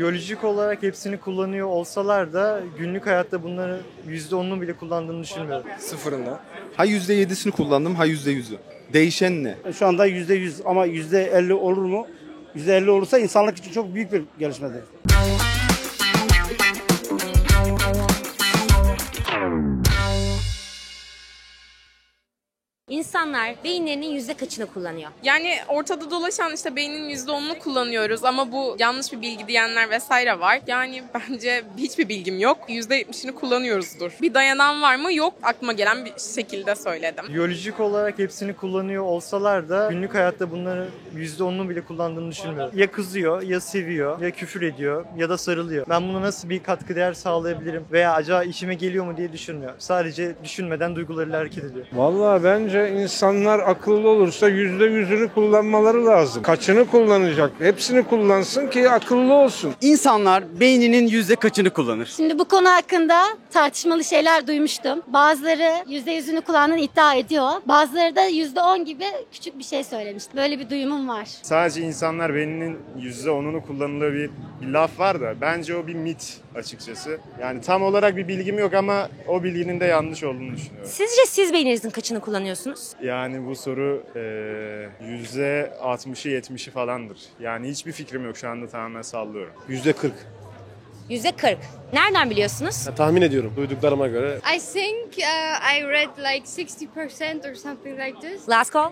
Biyolojik olarak hepsini kullanıyor olsalar da günlük hayatta bunları %10'unu bile kullandığını düşünmüyorum. Sıfırında. Ha %7'sini kullandım ha %100'ü. Değişen ne? Şu anda yüzde yüz ama yüzde elli olur mu? Yüzde elli olursa insanlık için çok büyük bir gelişmedir. İnsanlar beyinlerinin yüzde kaçını kullanıyor? Yani ortada dolaşan işte beynin %10'unu kullanıyoruz ama bu yanlış bir bilgi diyenler vesaire var. Yani bence hiçbir bilgim yok. %70'ini kullanıyoruzdur. Bir dayanan var mı? Yok. Aklıma gelen bir şekilde söyledim. Biyolojik olarak hepsini kullanıyor olsalar da günlük hayatta bunları %10'unu bile kullandığını düşünmüyorum. Ya kızıyor, ya seviyor, ya küfür ediyor, ya da sarılıyor. Ben buna nasıl bir katkı değer sağlayabilirim veya acaba işime geliyor mu diye düşünmüyor. Sadece düşünmeden duygularıyla hareket ediyor. Vallahi bence insanlar akıllı olursa yüzde yüzünü kullanmaları lazım. Kaçını kullanacak? Hepsini kullansın ki akıllı olsun. İnsanlar beyninin yüzde kaçını kullanır? Şimdi bu konu hakkında tartışmalı şeyler duymuştum. Bazıları yüzde yüzünü kullandığını iddia ediyor. Bazıları da yüzde on gibi küçük bir şey söylemişti. Böyle bir duyumum var. Sadece insanlar beyninin %10'unu kullanıldığı bir, bir laf var da bence o bir mit açıkçası. Yani tam olarak bir bilgim yok ama o bilginin de yanlış olduğunu düşünüyorum. Sizce siz beyninizin kaçını kullanıyorsunuz? Yani bu soru eee %60'ı 70'i falandır. Yani hiçbir fikrim yok şu anda tamamen sallıyorum. %40. Yüzde kırk. Nereden biliyorsunuz? tahmin ediyorum duyduklarıma göre. I think uh, I read like 60% or something like this. Last call.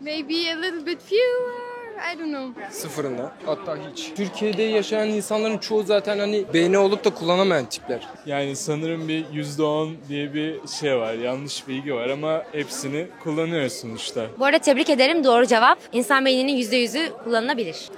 Maybe a little bit fewer. I don't know. Sıfırında. Hatta hiç. Türkiye'de yaşayan insanların çoğu zaten hani beyni olup da kullanamayan tipler. Yani sanırım bir %10 diye bir şey var, yanlış bilgi var ama hepsini kullanıyoruz sonuçta. Bu arada tebrik ederim. Doğru cevap. İnsan beyninin yüzde yüzü kullanılabilir.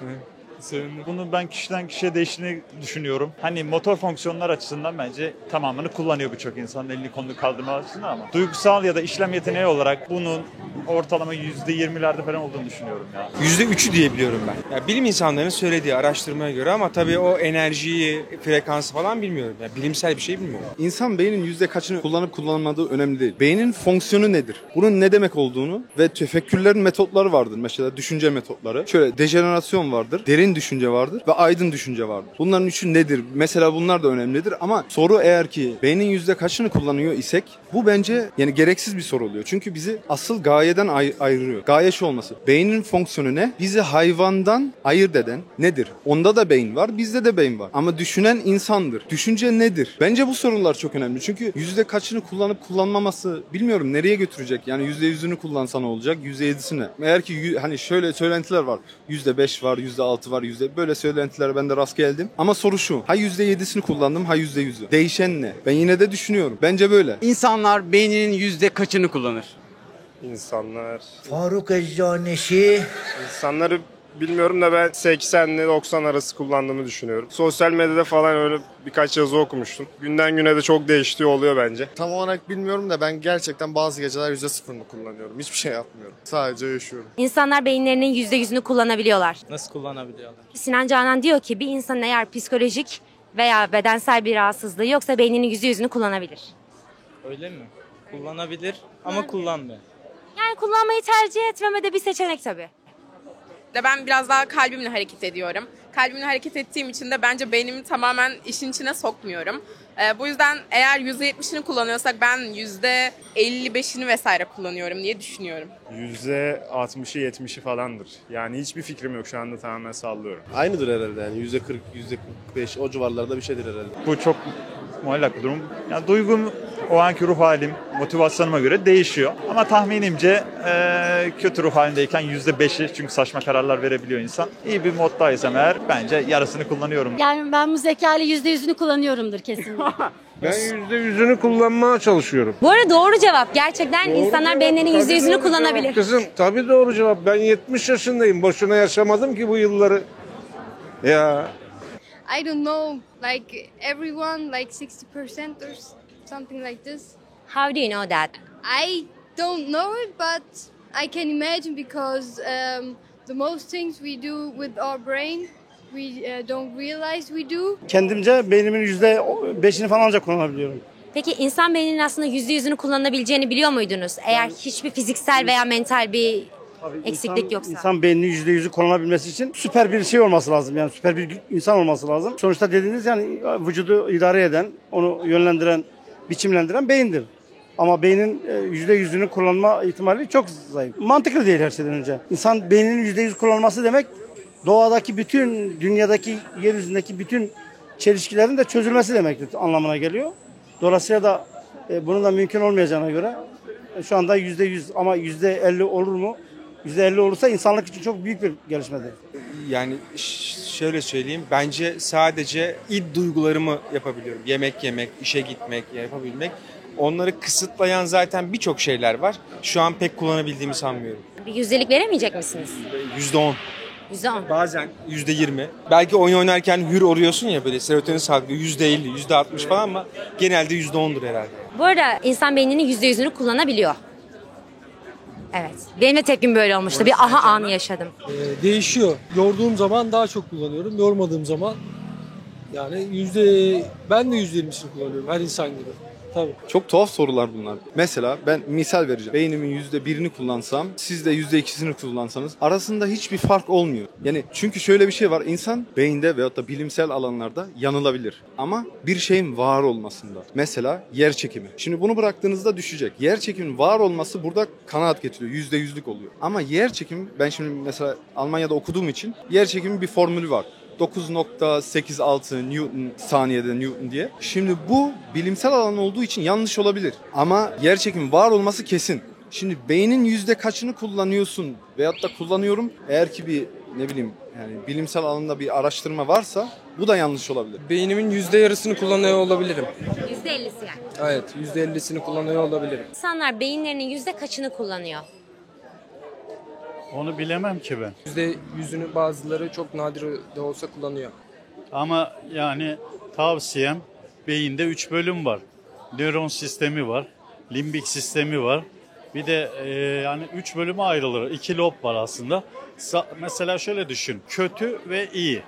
Sevindim. Bunu ben kişiden kişiye değiştiğini düşünüyorum. Hani motor fonksiyonlar açısından bence tamamını kullanıyor birçok insan elini kolunu kaldırma açısından ama duygusal ya da işlem yeteneği olarak bunun ortalama %20'lerde falan olduğunu düşünüyorum ya. %3'ü diyebiliyorum ben. Ya bilim insanlarının söylediği araştırmaya göre ama tabii o enerjiyi, frekansı falan bilmiyorum. Ya bilimsel bir şey bilmiyorum. İnsan beynin yüzde kaçını kullanıp kullanmadığı önemli değil. Beynin fonksiyonu nedir? Bunun ne demek olduğunu ve tefekkürlerin metotları vardır. Mesela düşünce metotları. Şöyle dejenerasyon vardır, derin düşünce vardır ve aydın düşünce vardır. Bunların üçü nedir? Mesela bunlar da önemlidir ama soru eğer ki beynin yüzde kaçını kullanıyor isek bu bence yani gereksiz bir soru oluyor. Çünkü bizi asıl gayeden ay- ayırıyor. Gaye şu olması. Beynin fonksiyonu ne? Bizi hayvandan ayırt eden nedir? Onda da beyin var, bizde de beyin var. Ama düşünen insandır. Düşünce nedir? Bence bu sorular çok önemli. Çünkü yüzde kaçını kullanıp kullanmaması bilmiyorum nereye götürecek. Yani yüzde yüzünü kullansa ne olacak? Yüzde yedisine. Eğer ki hani şöyle söylentiler var. Yüzde beş var, yüzde altı var, yüzde böyle söylentiler ben de rast geldim. Ama soru şu. Ha yüzde yedisini kullandım, ha yüzde yüzü. Değişen ne? Ben yine de düşünüyorum. Bence böyle. İnsanlar beyninin yüzde kaçını kullanır? İnsanlar... Faruk Eczaneşi. İnsanları bilmiyorum da ben 80 ile 90 arası kullandığımı düşünüyorum. Sosyal medyada falan öyle birkaç yazı okumuştum. Günden güne de çok değiştiği oluyor bence. Tam olarak bilmiyorum da ben gerçekten bazı geceler yüzde sıfırını kullanıyorum. Hiçbir şey yapmıyorum. Sadece yaşıyorum. İnsanlar beyinlerinin yüzde yüzünü kullanabiliyorlar. Nasıl kullanabiliyorlar? Sinan Canan diyor ki bir insan eğer psikolojik veya bedensel bir rahatsızlığı yoksa beyninin yüzde yüzünü kullanabilir. Öyle mi? Kullanabilir ama kullanmıyor. Yani kullanmayı tercih etmeme de bir seçenek tabii. De ben biraz daha kalbimle hareket ediyorum. Kalbimle hareket ettiğim için de bence beynimi tamamen işin içine sokmuyorum. Ee, bu yüzden eğer %70'ini kullanıyorsak ben %55'ini vesaire kullanıyorum diye düşünüyorum. %60'ı 70'i falandır. Yani hiçbir fikrim yok şu anda tamamen sallıyorum. Aynıdır herhalde yani yüzde kırk, yüzde kırk beş o civarlarda bir şeydir herhalde. Bu çok muallak bir durum. Yani duygum, o anki ruh halim, motivasyonuma göre değişiyor. Ama tahminimce eee, kötü ruh halindeyken %5'i çünkü saçma kararlar verebiliyor insan. İyi bir moddaysam eğer bence yarısını kullanıyorum. Yani ben bu zekayla yüzde yüzünü kullanıyorumdur kesinlikle. Ben yüzde yüzünü kullanmaya çalışıyorum. Bu arada doğru cevap. Gerçekten Doğru insanlar cevap, beyinlerinin tabii yüzde yüzünü kullanabilir. cevap Kızım tabii doğru cevap. Ben 70 yaşındayım. Boşuna yaşamadım ki bu yılları. Ya I don't know. Like everyone like 60% or something like this. How do you know that? I don't know it, but I can imagine because um, the most things we do with our brain, we uh, don't realize we do. Kendimce beynimin yüzde beşini falan ancak kullanabiliyorum. Peki insan beyninin aslında yüzde yüzünü kullanabileceğini biliyor muydunuz? Eğer hiçbir fiziksel veya mental bir eksiklik İnsan- yoksa. İnsan beyninin yüzde yüzü kullanabilmesi için süper bir şey olması lazım. Yani süper bir insan olması lazım. Sonuçta dediğiniz yani vücudu idare eden, onu yönlendiren, biçimlendiren beyindir. Ama beynin e, yüzde yüzünü kullanma ihtimali çok zayıf. Mantıklı değil her şeyden önce. İnsan beyninin yüzde yüz kullanması demek doğadaki bütün, dünyadaki, yeryüzündeki bütün çelişkilerin de çözülmesi demektir anlamına geliyor. Dolayısıyla da e, bunun da mümkün olmayacağına göre e, şu anda yüzde yüz ama yüzde elli olur mu? Yüzde elli olursa insanlık için çok büyük bir gelişmedir. Yani şöyle söyleyeyim. Bence sadece id duygularımı yapabiliyorum. Yemek yemek, işe gitmek, yapabilmek. Onları kısıtlayan zaten birçok şeyler var. Şu an pek kullanabildiğimi sanmıyorum. Bir yüzdelik veremeyecek misiniz? %10. %10. Bazen %20. Belki oyun oynarken hür oluyorsun ya böyle serotonin salgılıyor %50, %60 falan ama genelde %10'dur herhalde. Bu arada insan beyninin %100'ünü kullanabiliyor. Evet. Benim de tepkim böyle olmuştu. Bir aha anı yaşadım. Ee, değişiyor. Yorduğum zaman daha çok kullanıyorum. Yormadığım zaman yani yüzde ben de yüzde yirmisini kullanıyorum her insan gibi. Tabii. Çok tuhaf sorular bunlar. Mesela ben misal vereceğim. Beynimin yüzde birini kullansam, siz de yüzde ikisini kullansanız arasında hiçbir fark olmuyor. Yani çünkü şöyle bir şey var. İnsan beyinde veyahut da bilimsel alanlarda yanılabilir. Ama bir şeyin var olmasında. Mesela yer çekimi. Şimdi bunu bıraktığınızda düşecek. Yer çekiminin var olması burada kanaat getiriyor. Yüzde yüzlük oluyor. Ama yer çekimi ben şimdi mesela Almanya'da okuduğum için yer çekimi bir formülü var. 9.86 Newton saniyede Newton diye. Şimdi bu bilimsel alan olduğu için yanlış olabilir. Ama yer çekimi var olması kesin. Şimdi beynin yüzde kaçını kullanıyorsun veyahut da kullanıyorum. Eğer ki bir ne bileyim yani bilimsel alanda bir araştırma varsa bu da yanlış olabilir. Beynimin yüzde yarısını kullanıyor olabilirim. %50'si yani. Evet, yüzde ellisini kullanıyor olabilirim. İnsanlar beyinlerinin yüzde kaçını kullanıyor? Onu bilemem ki ben. Yüzde yüzünü bazıları çok nadir de olsa kullanıyor. Ama yani tavsiyem beyinde 3 bölüm var. Nöron sistemi var, limbik sistemi var. Bir de e, yani 3 bölüme ayrılır. 2 lob var aslında. Sa- mesela şöyle düşün. Kötü ve iyi.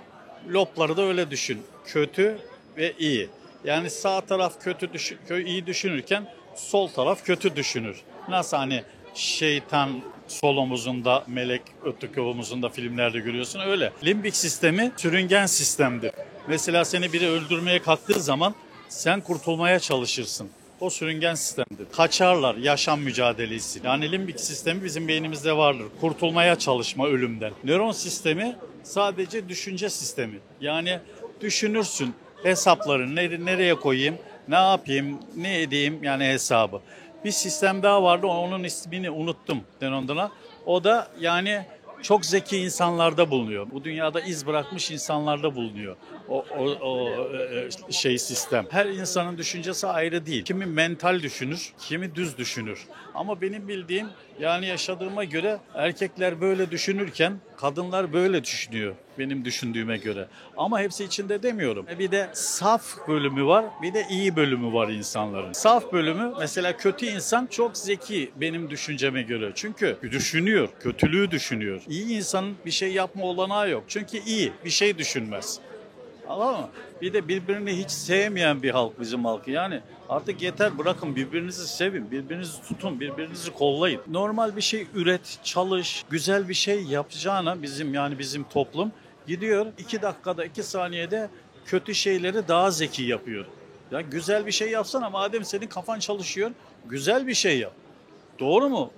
Lobları da öyle düşün. Kötü ve iyi. Yani sağ taraf kötü düşün, iyi düşünürken sol taraf kötü düşünür. Nasıl hani şeytan sol omuzunda, melek öteki omuzunda filmlerde görüyorsun öyle. Limbik sistemi sürüngen sistemdir. Mesela seni biri öldürmeye kalktığı zaman sen kurtulmaya çalışırsın. O sürüngen sistemdir. Kaçarlar yaşam mücadelesi. Yani limbik sistemi bizim beynimizde vardır. Kurtulmaya çalışma ölümden. Nöron sistemi sadece düşünce sistemi. Yani düşünürsün hesapları nere- nereye koyayım, ne yapayım, ne edeyim yani hesabı. Bir sistem daha vardı onun ismini unuttum Denon'dan. O da yani çok zeki insanlarda bulunuyor. Bu dünyada iz bırakmış insanlarda bulunuyor. O, o, o e, şey sistem. Her insanın düşüncesi ayrı değil. Kimi mental düşünür, kimi düz düşünür. Ama benim bildiğim yani yaşadığıma göre erkekler böyle düşünürken kadınlar böyle düşünüyor benim düşündüğüme göre. Ama hepsi içinde demiyorum. Bir de saf bölümü var, bir de iyi bölümü var insanların. Saf bölümü mesela kötü insan çok zeki benim düşünceme göre. Çünkü düşünüyor, kötülüğü düşünüyor. İyi insanın bir şey yapma olanağı yok. Çünkü iyi, bir şey düşünmez. Anladın mı? Bir de birbirini hiç sevmeyen bir halk bizim halkı. Yani artık yeter bırakın birbirinizi sevin, birbirinizi tutun, birbirinizi kollayın. Normal bir şey üret, çalış, güzel bir şey yapacağına bizim yani bizim toplum gidiyor iki dakikada, iki saniyede kötü şeyleri daha zeki yapıyor. Ya güzel bir şey yapsana madem senin kafan çalışıyor, güzel bir şey yap. Doğru mu?